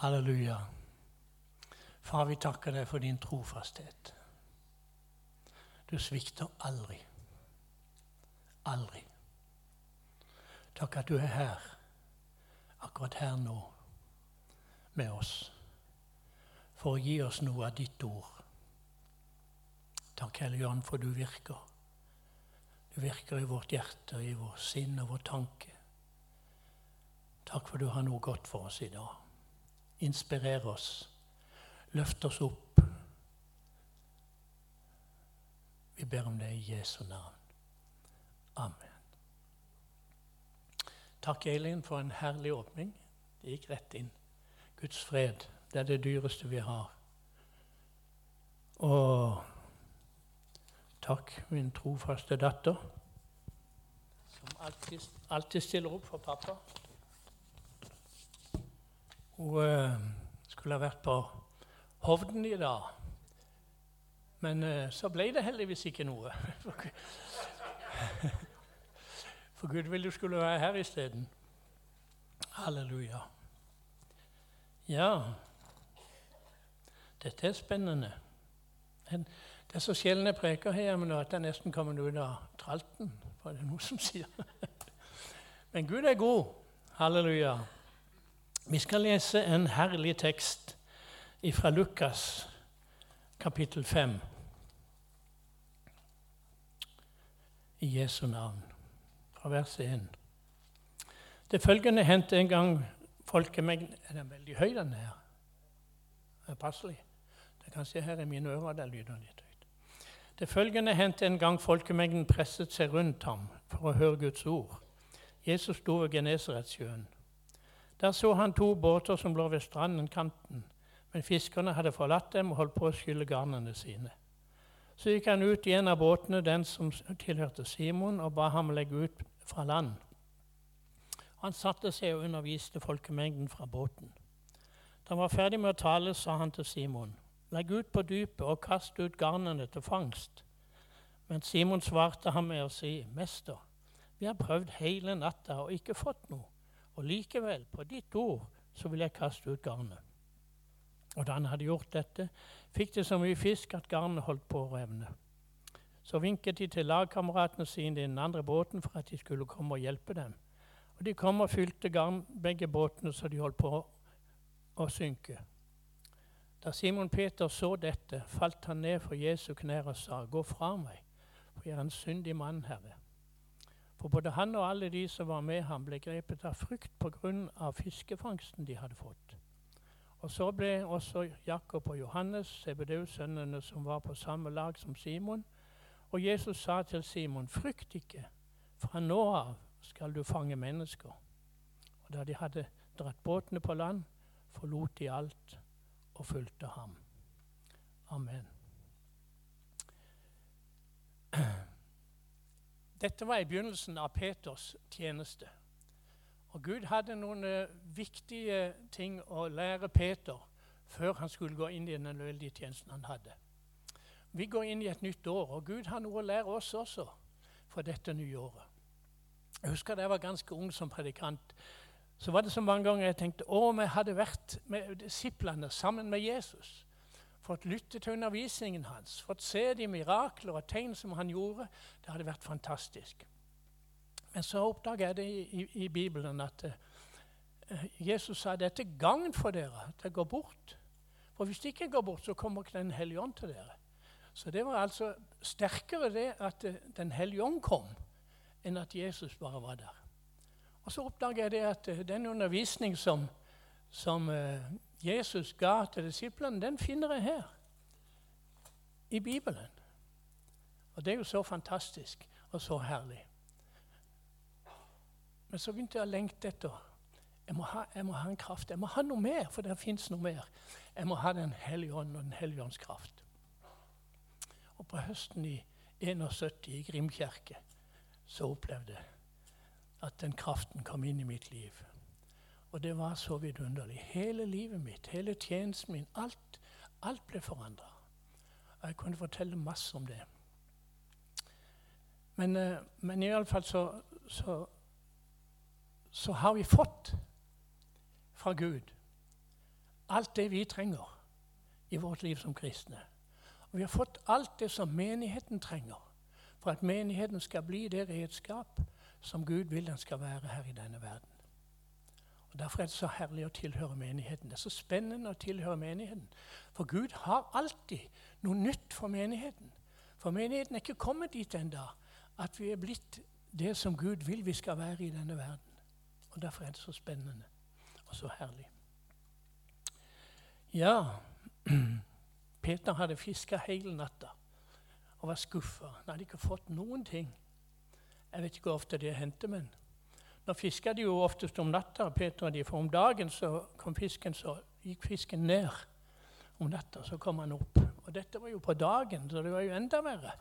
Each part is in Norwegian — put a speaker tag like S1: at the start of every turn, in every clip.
S1: Halleluja. Far, vi takker deg for din trofasthet. Du svikter aldri. Aldri. Takk at du er her, akkurat her nå, med oss, for å gi oss noe av ditt ord. Takk, Hellige Ånd, for du virker. Du virker i vårt hjerte, i vår sinn og vår tanke. Takk for du har noe godt for oss i dag. Inspirer oss. Løft oss opp. Vi ber om det i Jesu navn. Amen. Takk, Eileen, for en herlig åpning. Det gikk rett inn. Guds fred, det er det dyreste vi har. Og takk, min trofaste datter, som alltid, alltid stiller opp for pappa. Hun uh, skulle ha vært på Hovden i dag, men uh, så ble det heldigvis ikke noe. For Gud ville du skulle være her isteden. Halleluja. Ja, dette er spennende. Det er så sjelden jeg preker her men at jeg nesten kommer ut av tralten. For det er noe som sier. Men Gud er god. Halleluja. Vi skal lese en herlig tekst fra Lukas kapittel 5. I Jesu navn fra vers 1. Det følgende hendte en gang folkemengden Er den veldig høy, den her? Er passelig? Det er kanskje her i mine ører det lyder litt høyt. Det følgende hendte en gang folkemengden presset seg rundt ham for å høre Guds ord. Jesus sto ved Genesaretsjøen. Der så han to båter som lå ved stranden kanten, men fiskerne hadde forlatt dem og holdt på å skylle garnene sine. Så gikk han ut i en av båtene, den som tilhørte Simon, og ba ham legge ut fra land. Han satte seg og underviste folkemengden fra båten. Da han var ferdig med å tale, sa han til Simon.: Legg ut på dypet og kast ut garnene til fangst. Men Simon svarte ham med å si, Mester, vi har prøvd hele natta og ikke fått noe. Og likevel, på ditt ord, så vil jeg kaste ut garnet. Og da han hadde gjort dette, fikk de så mye fisk at garnet holdt på å revne. Så vinket de til lagkameratene sine i den andre båten for at de skulle komme og hjelpe dem. Og De kom og fylte garn, begge båtene så de holdt på å synke. Da Simon Peter så dette, falt han ned for Jesu knær og sa, Gå fra meg, for jeg er en syndig mann, Herre. For både han og alle de som var med ham, ble grepet av frykt pga. fiskefangsten de hadde fått. Og Så ble også Jakob og Johannes, CBDU-sønnene som var på samme lag som Simon, og Jesus sa til Simon, frykt ikke, fra nå av skal du fange mennesker. Og Da de hadde dratt båtene på land, forlot de alt og fulgte ham. Amen. Dette var i begynnelsen av Peters tjeneste. Og Gud hadde noen uh, viktige ting å lære Peter før han skulle gå inn i den veldige tjenesten han hadde. Vi går inn i et nytt år, og Gud har noe å lære oss også for dette nye året. Jeg husker da jeg var ganske ung som predikant. Så var det så mange ganger jeg tenkte å, jeg hadde vært med disiplene sammen med Jesus. Fått lytte til undervisningen hans, fått se de mirakler og tegn som han gjorde. Det hadde vært fantastisk. Men så oppdager jeg det i, i, i Bibelen at uh, Jesus sa dette er gagn for dere at jeg går bort. For hvis det ikke går bort, så kommer ikke Den hellige ånd til dere. Så det var altså sterkere det at uh, Den hellige ånd kom, enn at Jesus bare var der. Og så oppdager jeg det at uh, den undervisning som, som Jesus ga til disiplene, den finner jeg her. I Bibelen. Og det er jo så fantastisk og så herlig. Men så begynte jeg å lengte etter. Jeg må, ha, jeg må ha en kraft. Jeg må ha noe mer, for det fins noe mer. Jeg må ha Den hellige ånd og Den hellige ånds kraft. Og på høsten i 71 i Grimkirke så opplevde jeg at den kraften kom inn i mitt liv. Og det var så vidunderlig. Hele livet mitt, hele tjenesten min, alt, alt ble forandra. Jeg kunne fortelle masse om det. Men, uh, men iallfall så, så så har vi fått fra Gud alt det vi trenger i vårt liv som kristne. Og vi har fått alt det som menigheten trenger for at menigheten skal bli det redskap som Gud vil den skal være her i denne verden. Og Derfor er det så herlig å tilhøre menigheten. Det er så spennende å tilhøre menigheten. For Gud har alltid noe nytt for menigheten. For menigheten er ikke kommet dit ennå at vi er blitt det som Gud vil vi skal være i denne verden. Og Derfor er det så spennende og så herlig. Ja, Peter hadde fiska hele natta og var skuffa. Han hadde ikke fått noen ting. Jeg vet ikke hvor ofte det hendte, men nå fiska de jo oftest om natta, Peter og de, for om dagen så kom fisken, så gikk fisken ned. Om natta så kom han opp. Og dette var jo på dagen, så det var jo enda verre.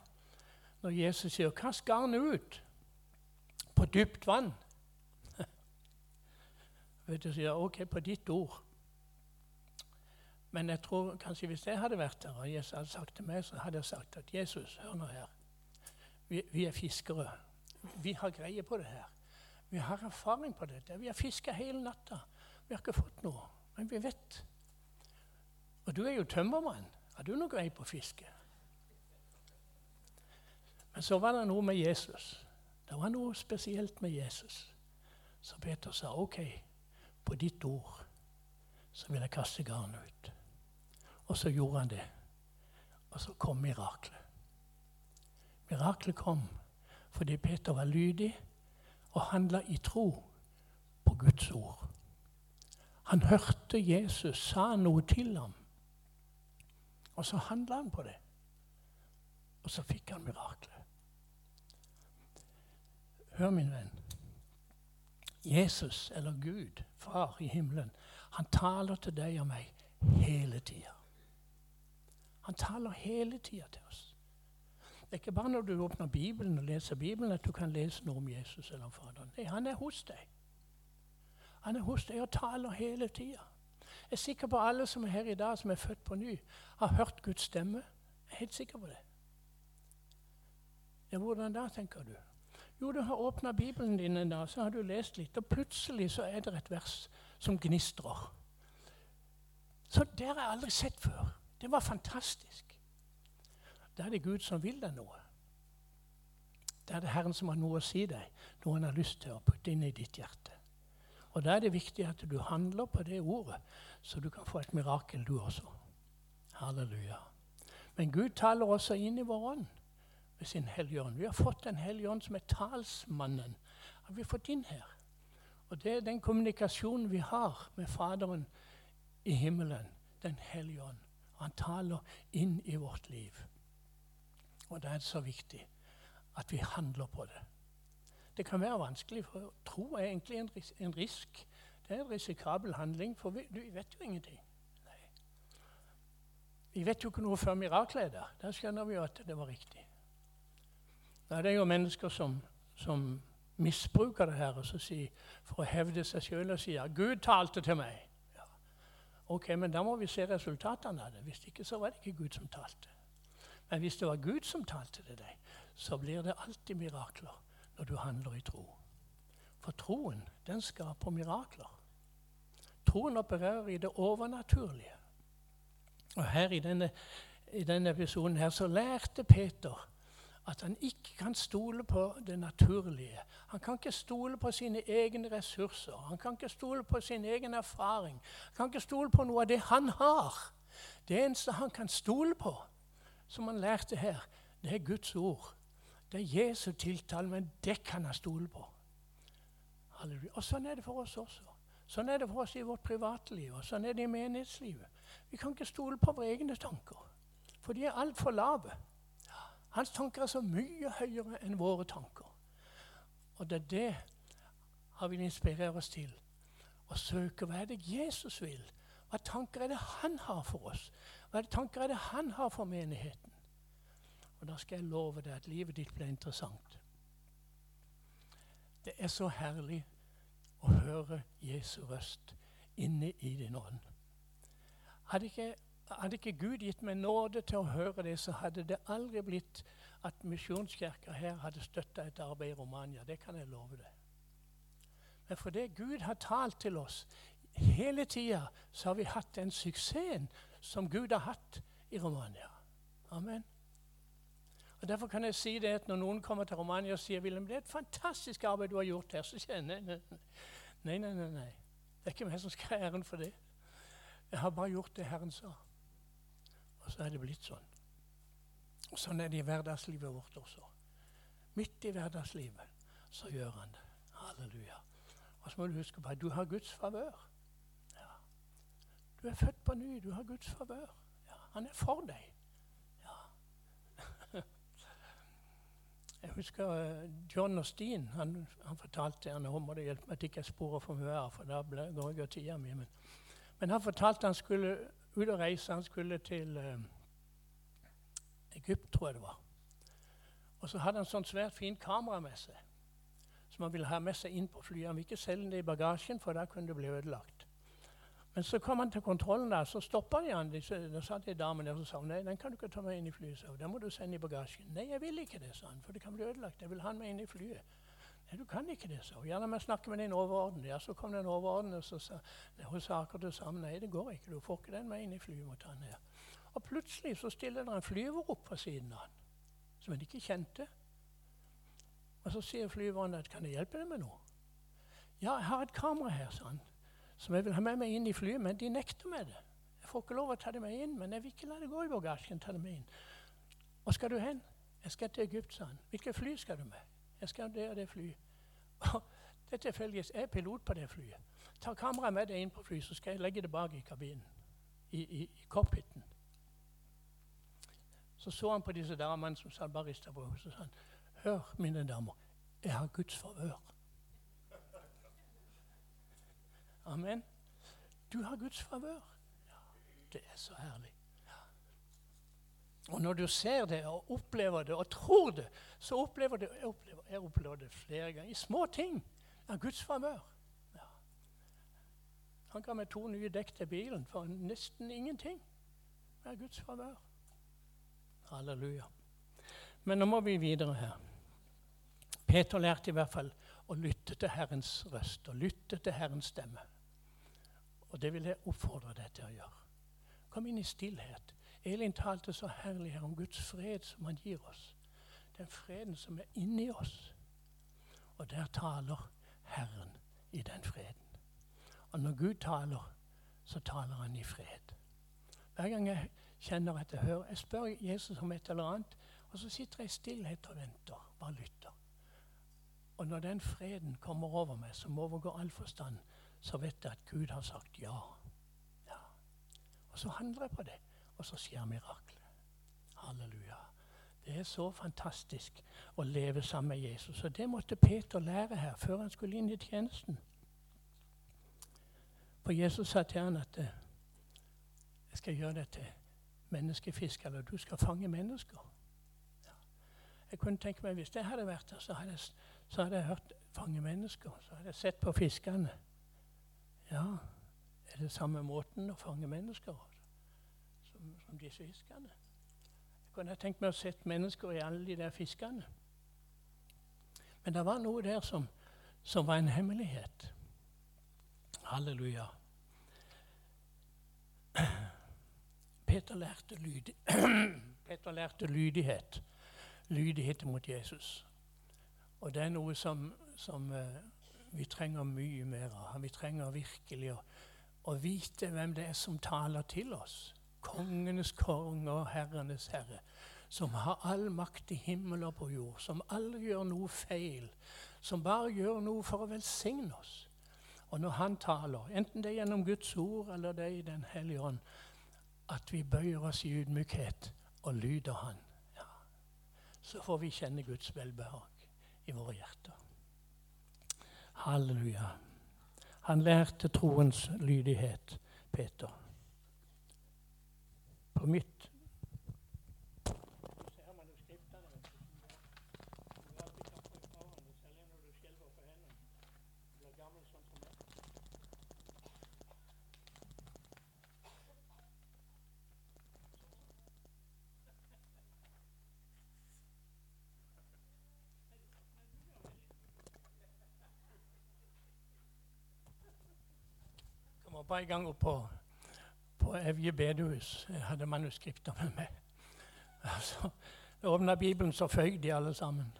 S1: Når Jesus sier 'kast garnet ut' på dypt vann. Vet du, sier OK, på ditt ord. Men jeg tror kanskje hvis jeg hadde vært der og Jesus hadde sagt til meg, så hadde jeg sagt at Jesus, hør nå her. Vi, vi er fiskere. Vi har greie på det her. Vi har erfaring på dette. Vi har fiska hele natta. Vi har ikke fått noe, men vi vet. Og du er jo tømmermann. Har du noe greie på fiske? Men så var det noe med Jesus. Det var noe spesielt med Jesus. Så Peter sa OK, på ditt ord så vil jeg kaste garnet ut. Og så gjorde han det. Og så kom miraklet. Miraklet kom fordi Peter var lydig og handla i tro på Guds ord. Han hørte Jesus sa noe til ham, og så handla han på det. Og så fikk han miraklet. Hør, min venn. Jesus, eller Gud, Far i himmelen, han taler til deg og meg hele tida. Han taler hele tida til oss. Det er ikke bare når du åpner Bibelen og leser Bibelen at du kan lese noe om Jesus eller om Faderen. Nei, han er hos deg. Han er hos deg og taler hele tida. Jeg er sikker på alle som er her i dag, som er født på ny, har hørt Guds stemme. Jeg er helt sikker på det. Ja, Hvordan da, tenker du? Jo, du har åpna Bibelen din en dag, så har du lest litt, og plutselig så er det et vers som gnistrer. Så det har jeg aldri sett før. Det var fantastisk. Da er det Gud som vil deg noe. Da er det Herren som har noe å si deg, noe han har lyst til å putte inn i ditt hjerte. Og Da er det viktig at du handler på det ordet, så du kan få et mirakel, du også. Halleluja. Men Gud taler også inn i vår ånd ved sin Hellige Ånd. Vi har fått Den Hellige Ånd som er talsmannen. Har vi fått inn her. Og det er den kommunikasjonen vi har med Faderen i himmelen, Den hellige ånd. Han taler inn i vårt liv. Og da er det så viktig at vi handler på det. Det kan være vanskelig, for tro er egentlig en, ris en risk. Det er en risikabel handling, for vi, vi vet jo ingenting. Nei. Vi vet jo ikke noe før miraklet er der. Da skjønner vi jo at det var riktig. Da er det jo mennesker som, som misbruker det her og så sier, for å hevde seg sjøl og sier 'Gud talte til meg'. Ok, men da må vi se resultatene av det. Hvis ikke så var det ikke Gud som talte. Men hvis det var Gud som talte til deg, så blir det alltid mirakler når du handler i tro. For troen, den skaper mirakler. Troen opererer i det overnaturlige. Og her i denne, i denne episoden her så lærte Peter at han ikke kan stole på det naturlige. Han kan ikke stole på sine egne ressurser. Han kan ikke stole på sin egen erfaring. Han kan ikke stole på noe av det han har. Det eneste han kan stole på, som han lærte her, det er Guds ord. Det er Jesu tiltale, men det kan han stole på. Halleluja. Og Sånn er det for oss også. Sånn er det for oss i vårt privatliv, og sånn er det i menighetslivet. Vi kan ikke stole på våre egne tanker, for de er altfor lave. Hans tanker er så mye høyere enn våre tanker. Og det er det han vil inspirere oss til. Å søke hva er det Jesus vil? Hva tanker er det han har for oss? Hva er det tanker er det han har for menigheten? Og da skal jeg love deg at livet ditt blir interessant. Det er så herlig å høre Jesu røst inne i din ånd. Hadde ikke hadde ikke Gud gitt meg nåde til å høre det, så hadde det aldri blitt at Misjonskirka her hadde støtta et arbeid i Romania. Det kan jeg love deg. Men fordi Gud har talt til oss hele tida så har vi hatt den suksessen som Gud har hatt i Romania. Amen. Og Derfor kan jeg si det at når noen kommer til Romania og sier Wilhelm, det er et fantastisk arbeid du har gjort her, så sier jeg nei, nei, nei. nei, nei, nei. Det er ikke meg som skal ha æren for det. Jeg har bare gjort det Herren sa. Og så er det blitt sånn. Og Sånn er det i hverdagslivet vårt også. Midt i hverdagslivet så gjør han det. Halleluja. Og så må du huske på at du har Guds favør. Du er født på ny. Du har Guds favør. Ja. Han er for deg. Ja. Jeg husker uh, John og Steen. Han, han fortalte han, Nå må det hjelpe meg at jeg ikke sporer for mye her, for da går jeg av tida mi. Men, men, han fortalte han skulle ut og reise. Han skulle til uh, Egypt, tror jeg det var. Og så hadde han sånn svært fint kamera med seg som han ville ha med seg inn på flyet. Han ville ikke selge det i bagasjen, for da kunne det bli ødelagt. Men så kom han til kontrollen, der, så stoppa de han. Da satt de dame der og sa nei, den kan du ikke ta med inn i flyet. Så, den må du sende i bagasjen. Nei, jeg vil ikke det, sa han, for det kan bli ødelagt. Jeg vil ha den med inn i flyet. Nei, du kan ikke det, sa hun. Gjerne la jeg snakke med din overordnede. Ja, så kom den overordnede og sa hun sa akkurat det samme. Nei, det går ikke. Du får ikke den med inn i flyet. ta den her. Og plutselig så stiller det en flyver opp på siden av han, som han ikke kjente. Og så sier flyveren at 'kan jeg hjelpe deg med noe?' 'Ja, jeg har et kamera her', sa han, 'som jeg vil ha med meg inn i flyet, men de nekter meg det.' 'Jeg får ikke lov å ta det med inn, men jeg vil ikke la det gå i bagasjen.' ta det med inn. 'Hvor skal du hen?' 'Jeg skal til Egypt', sa han. 'Hvilket fly skal du med?' 'Jeg skal det og det flyet.' Det er tilfeldigvis jeg er pilot på det flyet. Ta kameraet med deg inn på flyet, så skal jeg legge det bak i kabinen. I, i, i cockpiten. Så så han på disse damene som satt barista rista på og sa han, Hør, mine damer, jeg har Guds favør. Amen. Du har Guds favør. Ja, det er så herlig. Og når du ser det og opplever det og tror det, så opplever du Jeg opplever, jeg opplever det flere ganger. I små ting. av Guds favør. Ja. Han ga meg to nye dekk til bilen for nesten ingenting. Det er Guds favør. Halleluja. Men nå må vi videre her. Peter lærte i hvert fall å lytte til Herrens røst og lytte til Herrens stemme. Og det vil jeg oppfordre deg til å gjøre. Kom inn i stillhet. Elin talte så herlig her om Guds fred som han gir oss. Den freden som er inni oss. Og der taler Herren i den freden. Og når Gud taler, så taler han i fred. Hver gang jeg kjenner at jeg hører Jeg spør Jesus om et eller annet, og så sitter jeg i stillhet og venter. Bare lytter. Og når den freden kommer over meg, som overgår all forstand, så vet jeg at Gud har sagt ja. ja. Og så handler jeg på det, og så skjer miraklet. Halleluja. Det er så fantastisk å leve sammen med Jesus. Og det måtte Peter lære her før han skulle inn i tjenesten. For Jesus sa til han at eh, jeg skal gjøre deg til menneskefisk, eller du skal fange mennesker. Ja. Jeg kunne tenke meg, Hvis jeg hadde vært der, så hadde jeg så hadde jeg hørt fange mennesker. Så hadde jeg sett på fiskene. Ja, er det samme måten å fange mennesker som, som disse fiskene? Jeg kunne tenkt meg å sett mennesker i alle de der fiskene. Men det var noe der som, som var en hemmelighet. Halleluja. Peter lærte, lyd, Peter lærte lydighet. Lydighet mot Jesus. Og det er noe som, som uh, vi trenger mye mer av. ham. Vi trenger virkelig å, å, vite hvem det er som taler til oss. Kongenes konge og herrenes herre. Som har all makt i himmel og på jord. Som aldri gjør noe feil. Som bare gjør noe for å velsigne oss. Og når han taler, enten det er gjennom Guds ord eller det er i Den hellige ånd, at vi bøyer oss i ydmykhet og lyder Han, ja, så får vi kjenne Guds velbehag i våre hjerter. Halleluja. Han lærte troens lydighet, Peter. På mitt var en gang oppe på, på Evje bedehus. Jeg hadde manuskripter med meg. Altså, jeg åpna Bibelen, så føyk de alle sammen.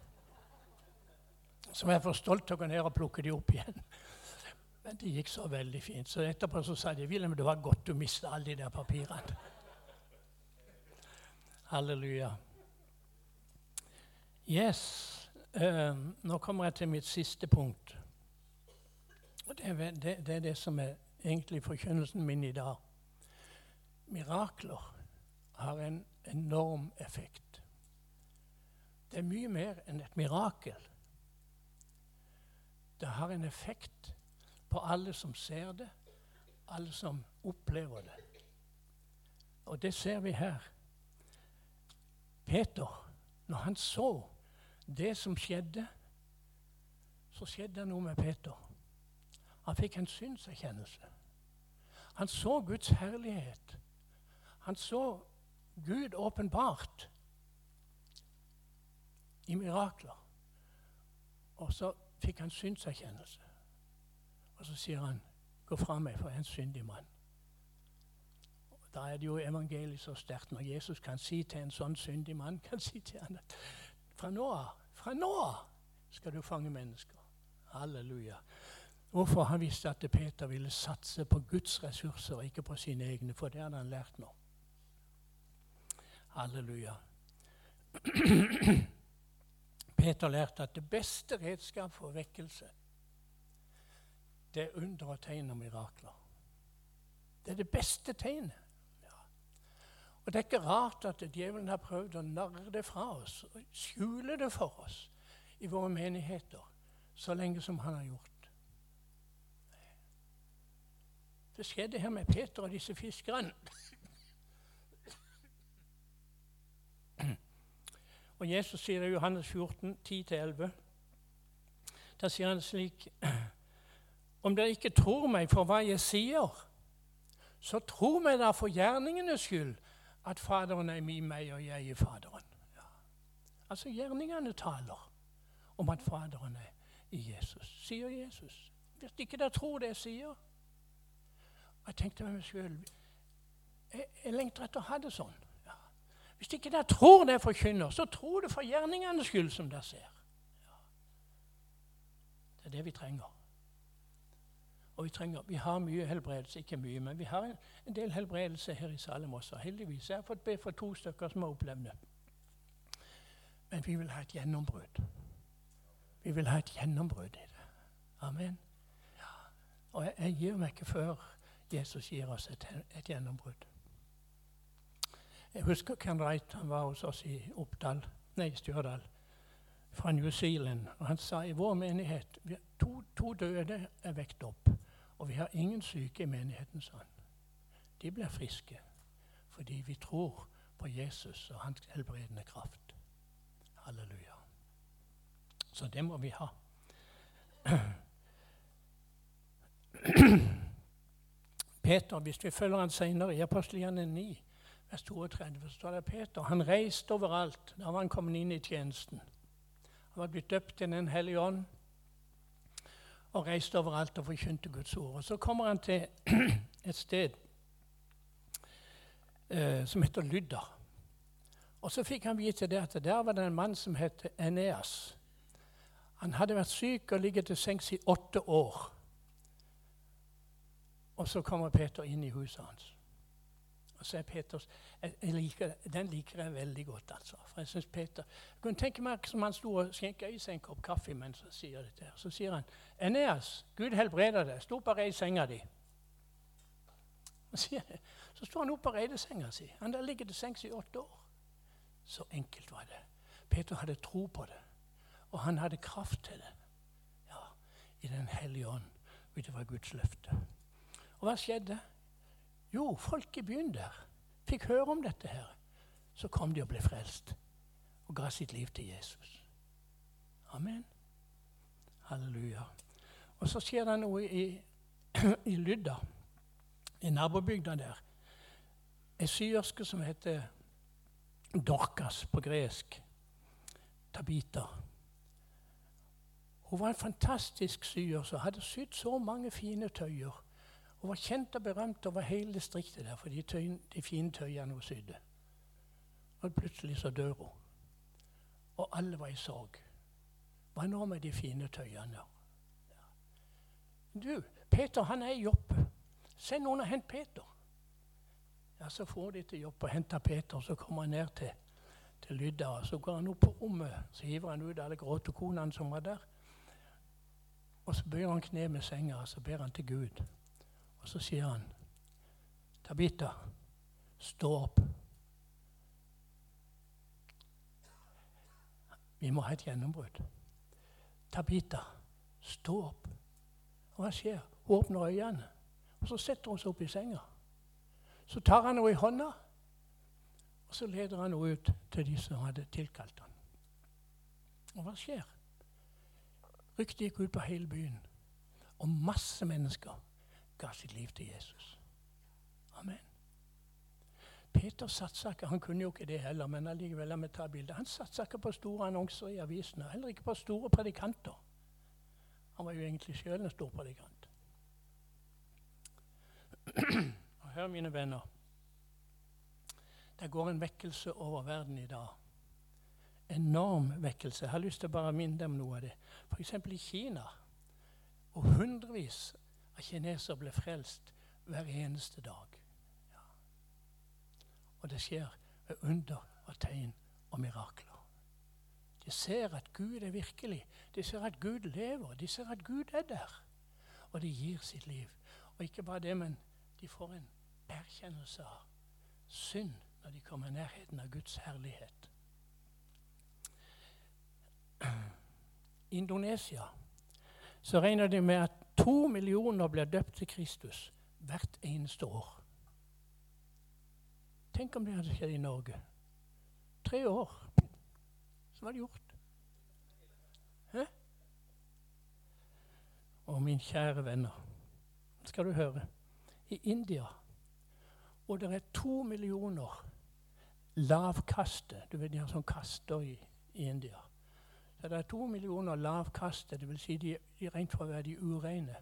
S1: Så jeg er for stolt til å gå ned og plukke de opp igjen. Men det gikk så veldig fint. Så etterpå så sa de Wilhelm, det var godt du mista alle de der papirene. Halleluja. Yes. Uh, nå kommer jeg til mitt siste punkt. Det det, det, er det som er egentlig forkynnelsen min i dag. Mirakler har en enorm effekt. Det er mye mer enn et mirakel. Det har en effekt på alle som ser det, alle som opplever det. Og det ser vi her. Peter, når han så det som skjedde, så skjedde det noe med Peter. Han fikk en synserkjennelse. Han så Guds herlighet. Han så Gud åpenbart i mirakler. Og så fikk han synserkjennelse. Og så sier han, 'Gå fra meg, for en syndig mann'. Da er det jo evangeliet så sterkt når Jesus kan si til en sånn syndig mann kan si til han at fra nå fra nå av skal du fange mennesker. Halleluja. Hvorfor han visste at Peter ville satse på Guds ressurser, ikke på sine egne. For det hadde han lært nå. Halleluja. Peter lærte at det beste redskap for vekkelse, det er under og tegn og mirakler. Det er det beste tegnet. Ja. Og Det er ikke rart at djevelen har prøvd å narre det fra oss skjule det for oss i våre menigheter så lenge som han har gjort. Det skjedde her med Peter og disse fiskerne. Og Jesus sier i Johannes 14, 10-11 Da sier han slik Om dere ikke tror meg for hva jeg sier, så tro meg da for gjerningenes skyld at Faderen er i meg, og jeg i Faderen. Ja. Altså gjerningene taler om at Faderen er i Jesus, sier Jesus. Hvis ikke dere tror det jeg sier Jeg tenkte meg sjøl jeg, jeg lengter etter å ha det sånn. Hvis ikke dere tror det forkynner, så tror det for gjerningenes skyld, som dere ser. Ja. Det er det vi trenger. Og vi, trenger, vi har mye helbredelse, ikke mye, men vi har en, en del helbredelse her i Salem også. Heldigvis. Jeg har fått be for to stykker som har opplevd det. Men vi vil ha et gjennombrudd. Vi vil ha et gjennombrudd i det. Amen. Ja. Og jeg, jeg gir meg ikke før Jesus gir oss et, et gjennombrudd. Jeg husker Ken Wright han var hos oss i Oppdal, nei, Stjørdal fra New Zealand. Og han sa i vår menighet vi to, to døde er vekt opp, og vi har ingen syke i menigheten. sa han. De blir friske fordi vi tror på Jesus og hans helbredende kraft. Halleluja. Så det må vi ha. Peter, hvis vi følger han senere i Apostelgjerne 9 vers 32 står det Peter. Han reiste overalt. Da var han kommet inn i tjenesten. Han var blitt døpt i Den hellige ånd og reiste overalt og forkynte Guds ord. Og Så kommer han til et sted eh, som heter Lydda. Og så fikk han vite det at der var det en mann som het Eneas. Han hadde vært syk og ligget til sengs i åtte år. Og så kommer Peter inn i huset hans. Og så er Peters, jeg, liker, Den liker jeg veldig godt. altså. For jeg synes Peter, jeg kunne tenke meg som han sto og skjenka i seg en kopp kaffe mens han sier dette. her. Så sier han, 'Eneas, Gud helbreder deg. Stå opp og reis senga di.' Så står han opp og reiser senga si. Han der ligger til sengs i åtte år. Så enkelt var det. Peter hadde tro på det, og han hadde kraft til det. Ja, I Den hellige ånd. Det var Guds løfte. Og hva skjedde? Jo, folk i byen der fikk høre om dette her. Så kom de og ble frelst og ga sitt liv til Jesus. Amen. Halleluja. Og så skjer det noe i, i Lydda, i nabobygda der. Ei syerske som heter Dorkas på gresk. Tabita. Hun var en fantastisk syer som hadde sydd så mange fine tøyer. Hun var kjent og berømt over hele distriktet der for de, tøy, de fine tøyene hun sydde. Og plutselig så dør hun. Og alle var i sorg. Hva nå med de fine tøyene? Du, Peter han er i jobb. Send noen og hent Peter. Ja, Så får de til jobb og henter Peter, så kommer han ned til, til Lydda. Så går han opp på rommet, så hiver han ut alle gråtekonene som var der. Og så bøyer han kne med senga og så ber han til Gud. Og så sier han, 'Tabita, stå opp.' Vi må ha et gjennombrudd. Tabita, stå opp. Og hva skjer? Hun åpner øynene, og så setter hun seg opp i senga. Så tar han henne i hånda, og så leder han henne ut til de som hadde tilkalt ham. Og hva skjer? Ryktet gikk ut på hele byen, og masse mennesker ga sitt liv til Jesus. Amen. Peter satsa ikke, han kunne jo ikke det heller, men allikevel la meg ta bildet. Han satsa ikke på store annonser i avisene, heller ikke på store predikanter. Han var jo egentlig sjøl en stor predikant. Og hør, mine venner. Det går en vekkelse over verden i dag. Enorm vekkelse. Jeg har lyst til å bare minne dem noe av det. F.eks. i Kina, hvor hundrevis av kinesere ble frelst hver eneste dag. Ja. Og det skjer ved under og tegn og mirakler. De ser at Gud er virkelig. De ser at Gud lever. De ser at Gud er der. Og de gir sitt liv. Og ikke bare det, men de får en erkjennelse av synd når de kommer i nærheten av Guds herlighet. Indonesia så regner de med at to millioner blir døpt til Kristus hvert eneste år. Tenk om det hadde skjedd i Norge. Tre år så var det gjort. Hæ? Og min kjære venner, skal du høre I India, hvor det er to millioner lavkaste Du vet de har sånn kaster i, i India. Så det er to millioner lavkaste, dvs. Si de, de rent for å være de ureine.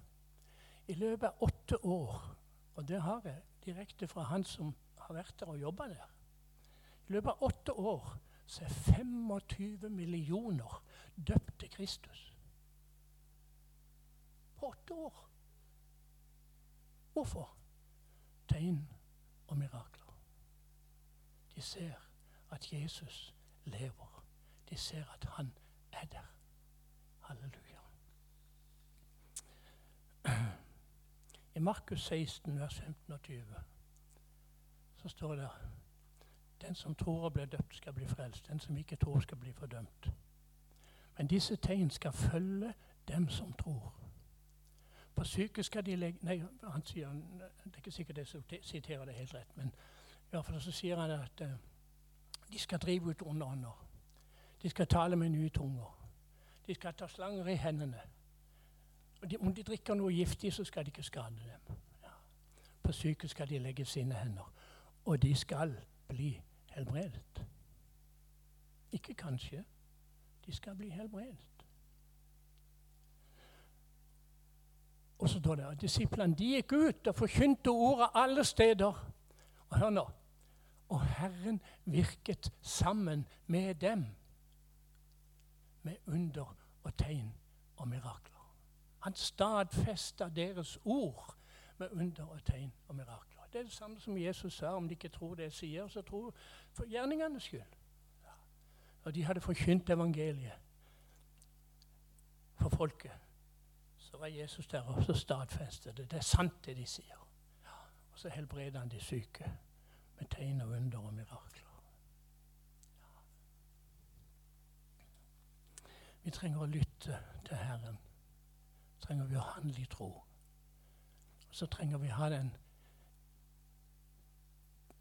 S1: I løpet av åtte år, og det har jeg direkte fra han som har vært der og jobba der I løpet av åtte år så er 25 millioner døpt til Kristus. På åtte år. Hvorfor? Tegn og mirakler. De ser at Jesus lever. De ser at han er der. Halleluja. I Markus 16, vers 15 og 20 så står det den som tror og blir døpt, skal bli frelst. Den som ikke tror, skal bli fordømt. Men disse tegn skal følge dem som tror. På syket skal de legge Nei, han sier, det er ikke sikkert jeg siterer det helt rett, men i hvert fall så sier han at de skal drive ut onde ånder. De skal tale med nye tunger. De skal ta slanger i hendene. Og de, om de drikker noe giftig, så skal de ikke skade dem. Ja. På sykehus skal de legge sine hender. Og de skal bli helbredet. Ikke kanskje. De skal bli helbredet. Og så står det at disiplene de gikk ut og forkynte ordet alle steder. Og hør nå Og Herren virket sammen med dem med under og tegn og mirakler. Han stadfesta deres ord med under og tegn og mirakler. Det er det samme som Jesus sa. Om de ikke tror det jeg sier, så tro for gjerningenes skyld. Ja. Og de hadde forkynt evangeliet for folket. Så var Jesus der og så stadfestet det. Det er sant, det de sier. Ja. Og så helbreder han de syke med tegn og under og mirakler. Ja. Vi trenger å lytte til Herren. Trenger vi å handle i tro. Og så trenger vi å ha den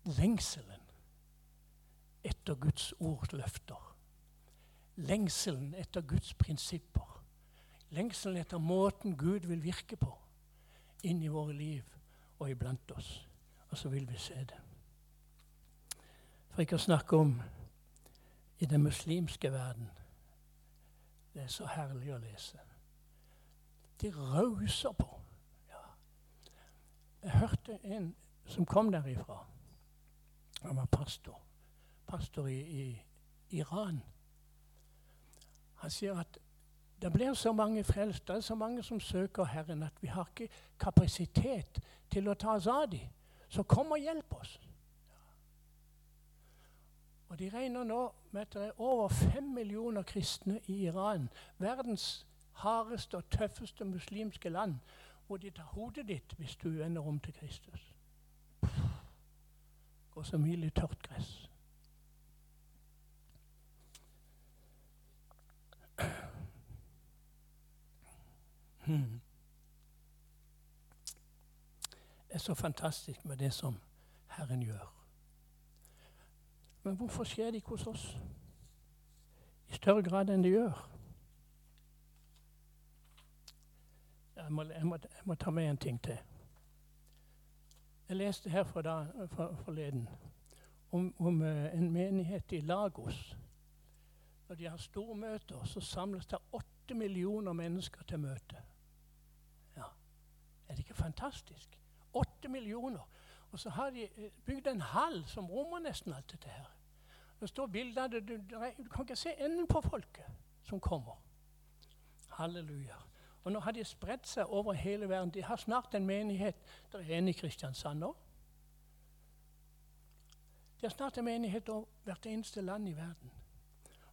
S1: lengselen etter Guds ord løfter. Lengselen etter Guds prinsipper. Lengselen etter måten Gud vil virke på inn i våre liv og iblant oss. Og så vil vi se det. For ikke å snakke om i den muslimske verden. Det er så herlig å lese. De rauser på. Ja. Jeg hørte en som kom derifra. Han var pastor. Pastor i, i Iran. Han sier at det blir så mange frelst, det er så mange som søker Herren, at vi har ikke kapasitet til å ta oss av dem. Så kom og hjelp oss. Og De regner nå med at det er over fem millioner kristne i Iran, verdens hardeste og tøffeste muslimske land, hvor de tar hodet ditt hvis du vender om til Kristus. Går som mye i tørt gress. Hmm. Det er så fantastisk med det som Herren gjør. Men hvorfor skjer det ikke hos oss i større grad enn det gjør? Jeg må, jeg må, jeg må ta med en ting til. Jeg leste her for da, for, forleden om, om uh, en menighet i Lagos. Når de har stormøter, så samles det åtte millioner mennesker til møte. Ja. Er det ikke fantastisk? Åtte millioner. Og så har de eh, bygd en hall som rommer nesten alt dette her. Det står bilder du, du, du kan ikke se enden på folket som kommer. Halleluja. Og nå har de spredt seg over hele verden. De har snart en menighet. Det er en i Kristiansand nå. De har snart en menighet over hvert eneste land i verden.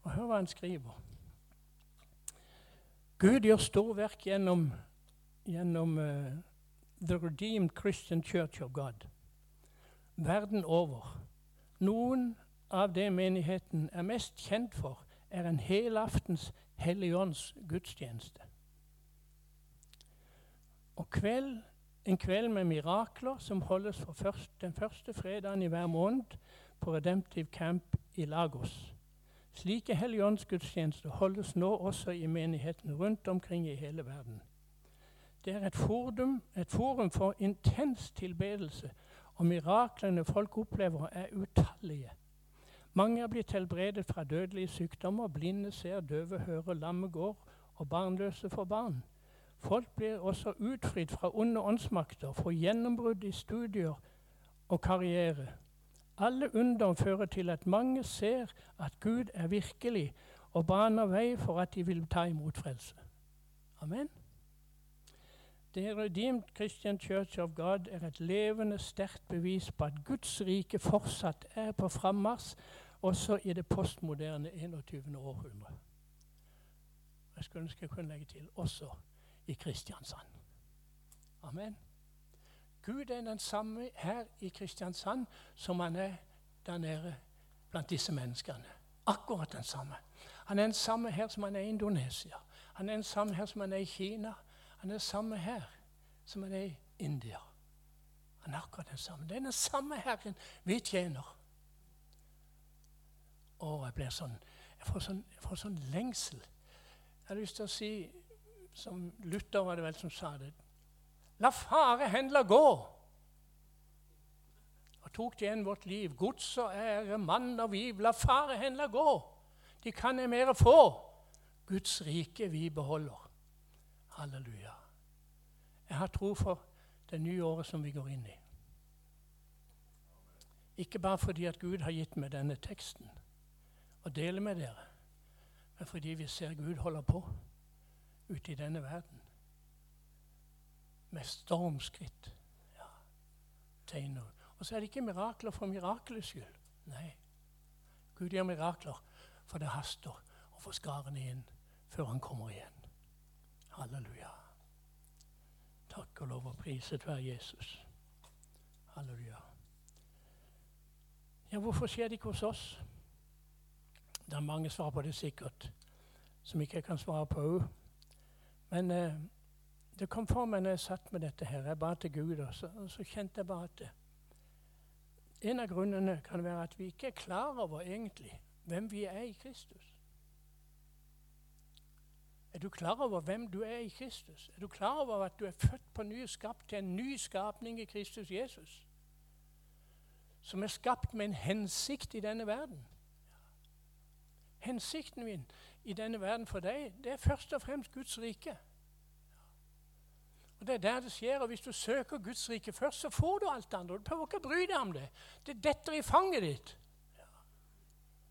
S1: Og hør hva han skriver. Gud gjør storverk gjennom, gjennom uh, The Redeemed Christian Church of God verden over. Noen av det menigheten er mest kjent for, er en helaftens Helligånds gudstjeneste. Og kveld, en kveld med mirakler som holdes for først, den første fredagen i hver måned på Redemptive Camp i Lagos. Slike helligåndsgudstjenester holdes nå også i menigheten rundt omkring i hele verden. Det er et forum, et forum for intens tilbedelse og miraklene folk opplever, er utallige. Mange er blitt helbredet fra dødelige sykdommer. Blinde ser, døve hører, lamme går, og barnløse får barn. Folk blir også utfridd fra onde åndsmakter, får gjennombrudd i studier og karriere. Alle under fører til at mange ser at Gud er virkelig, og baner vei for at de vil ta imot frelse. Amen. The Redeemed Christian Church of God er et levende, sterkt bevis på at Guds rike fortsatt er på frammarsj, også i det postmoderne 21. århundre. Jeg skulle ønske jeg kunne legge til også i Kristiansand. Amen. Gud er den samme her i Kristiansand som han er der nede blant disse menneskene. Akkurat den samme. Han er den samme her som han er i Indonesia. Han er den samme her som han er i Kina. Han er det samme her som han er i India. Han er akkurat den samme. Det er den samme Herren vi tjener. Og jeg sånn jeg får sånn, jeg får sånn lengsel. Jeg har lyst til å si, som Luther var det vel som sa det La fare hendla gå. Og tok de igjen vårt liv. Gods og ære, mann og viv, la fare hendla gå. De kan jeg mer få. Guds rike vi beholder. Halleluja. Jeg har tro for det nye året som vi går inn i. Ikke bare fordi at Gud har gitt meg denne teksten og deler med dere, men fordi vi ser Gud holder på ute i denne verden med stormskritt. Ja, tegner. Og så er det ikke mirakler for mirakelets skyld. Nei. Gud gjør mirakler, for det haster å få skarene inn før han kommer igjen. Halleluja. Takk og lov og priset være Jesus. Halleluja. Ja, hvorfor skjer det ikke hos oss? Det er mange svar på det sikkert, som ikke jeg kan svare på òg. Men eh, det kom for meg når jeg satt med dette her. Jeg ba til Gud, og så, og så kjente jeg bare at en av grunnene kan være at vi ikke er klar over egentlig hvem vi er i Kristus. Er du klar over hvem du er i Kristus? Er du klar over at du er født på ny, skapt til en ny skapning i Kristus Jesus? Som er skapt med en hensikt i denne verden. Hensikten min i denne verden for deg, det er først og fremst Guds rike. Og Det er der det skjer. og Hvis du søker Guds rike først, så får du alt det andre. Du behøver ikke å bry deg om det. Det detter i fanget ditt.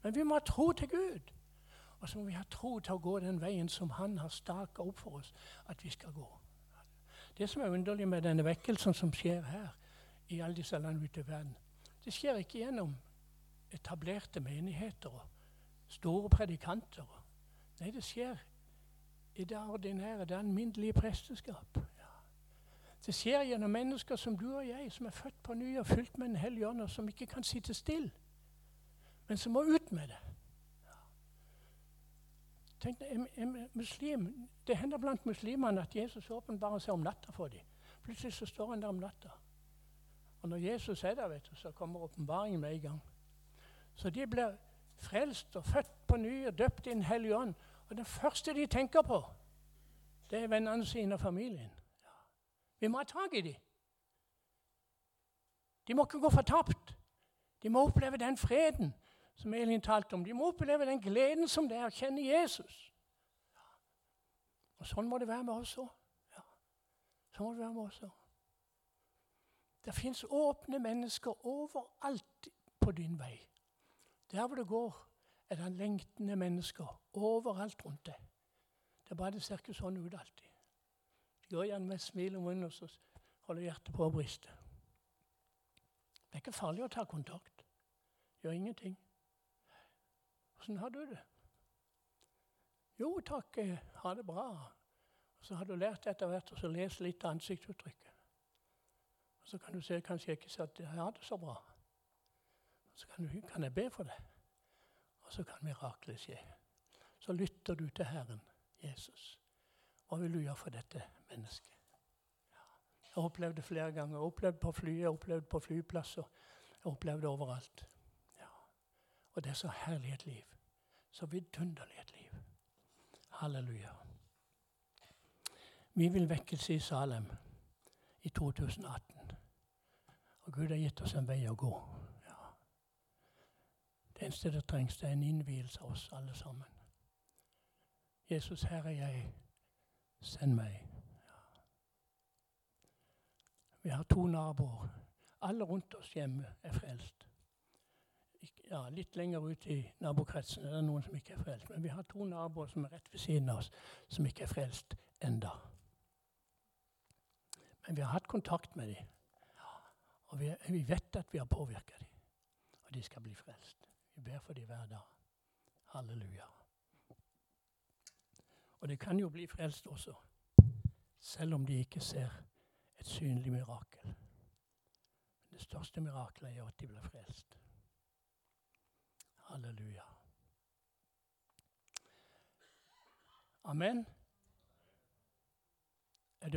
S1: Men vi må ha tro til Gud. Og så må vi ha tro til å gå den veien som Han har staka opp for oss at vi skal gå. Det som er underlig med denne vekkelsen som skjer her, i alle disse landene ute i verden, det skjer ikke gjennom etablerte menigheter og store predikanter. Nei, det skjer i det ordinære, det alminnelige presteskap. Ja. Det skjer gjennom mennesker som du og jeg, som er født på ny og fylt med Den hellige ånd, og som ikke kan sitte stille, men som må ut med det. Tenk, en, en muslim, Det hender blant muslimene at Jesus åpenbarer seg om natta for dem. Plutselig så står han der om natta. Og når Jesus er der, vet du, så kommer åpenbaringen med en gang. Så de blir frelst og født på ny og døpt i Den hellige ånd. Og det første de tenker på, det er vennene sine og familien. Ja. Vi må ha tak i dem. De må ikke gå fortapt. De må oppleve den freden som Elin talte om. De må oppleve den gleden som det er å kjenne Jesus. Ja. Og sånn må det være med oss òg. Ja. Sånn må det være med oss òg. Det fins åpne mennesker overalt på din vei. Der hvor det går, er det lengtende mennesker overalt rundt deg. Det er bare det ser ikke sånn ut alltid. Det går igjen med smil om munnen, og så holder hjertet på å briste. Det er ikke farlig å ta kontakt. Gjør ingenting. Åssen har du det? Jo takk, jeg har det bra. Og Så har du lært etter hvert å lese litt ansiktsuttrykket. Og Så kan du se kanskje jeg ikke si at jeg har det så bra. Og Så kan, du, kan jeg be for det, og så kan miraklet skje. Så lytter du til Herren Jesus. Hva vil du gjøre for dette mennesket? Ja. Jeg har opplevd det flere ganger. Jeg har opplevd på fly, jeg har opplevd på flyplasser. Jeg har opplevd det overalt. Og det er så herlig et liv. Så vidunderlig et liv. Halleluja. Vi vil vekkelse i Salem i 2018. Og Gud har gitt oss en vei å gå. Ja. Det eneste det trengs, det er en innvielse av oss alle sammen. Jesus, her er jeg. Send meg. Ja. Vi har to naboer. Alle rundt oss hjemme er frelst ja, litt lenger ut i nabokretsen er det noen som ikke er frelst. Men vi har to naboer som er rett ved siden av oss, som ikke er frelst enda. Men vi har hatt kontakt med dem. Og vi, vi vet at vi har påvirka dem. Og de skal bli frelst. Vi ber for dem hver dag. Halleluja. Og de kan jo bli frelst også, selv om de ikke ser et synlig mirakel. Men det største mirakelet er at de blir frelst. Halleluja. Amen.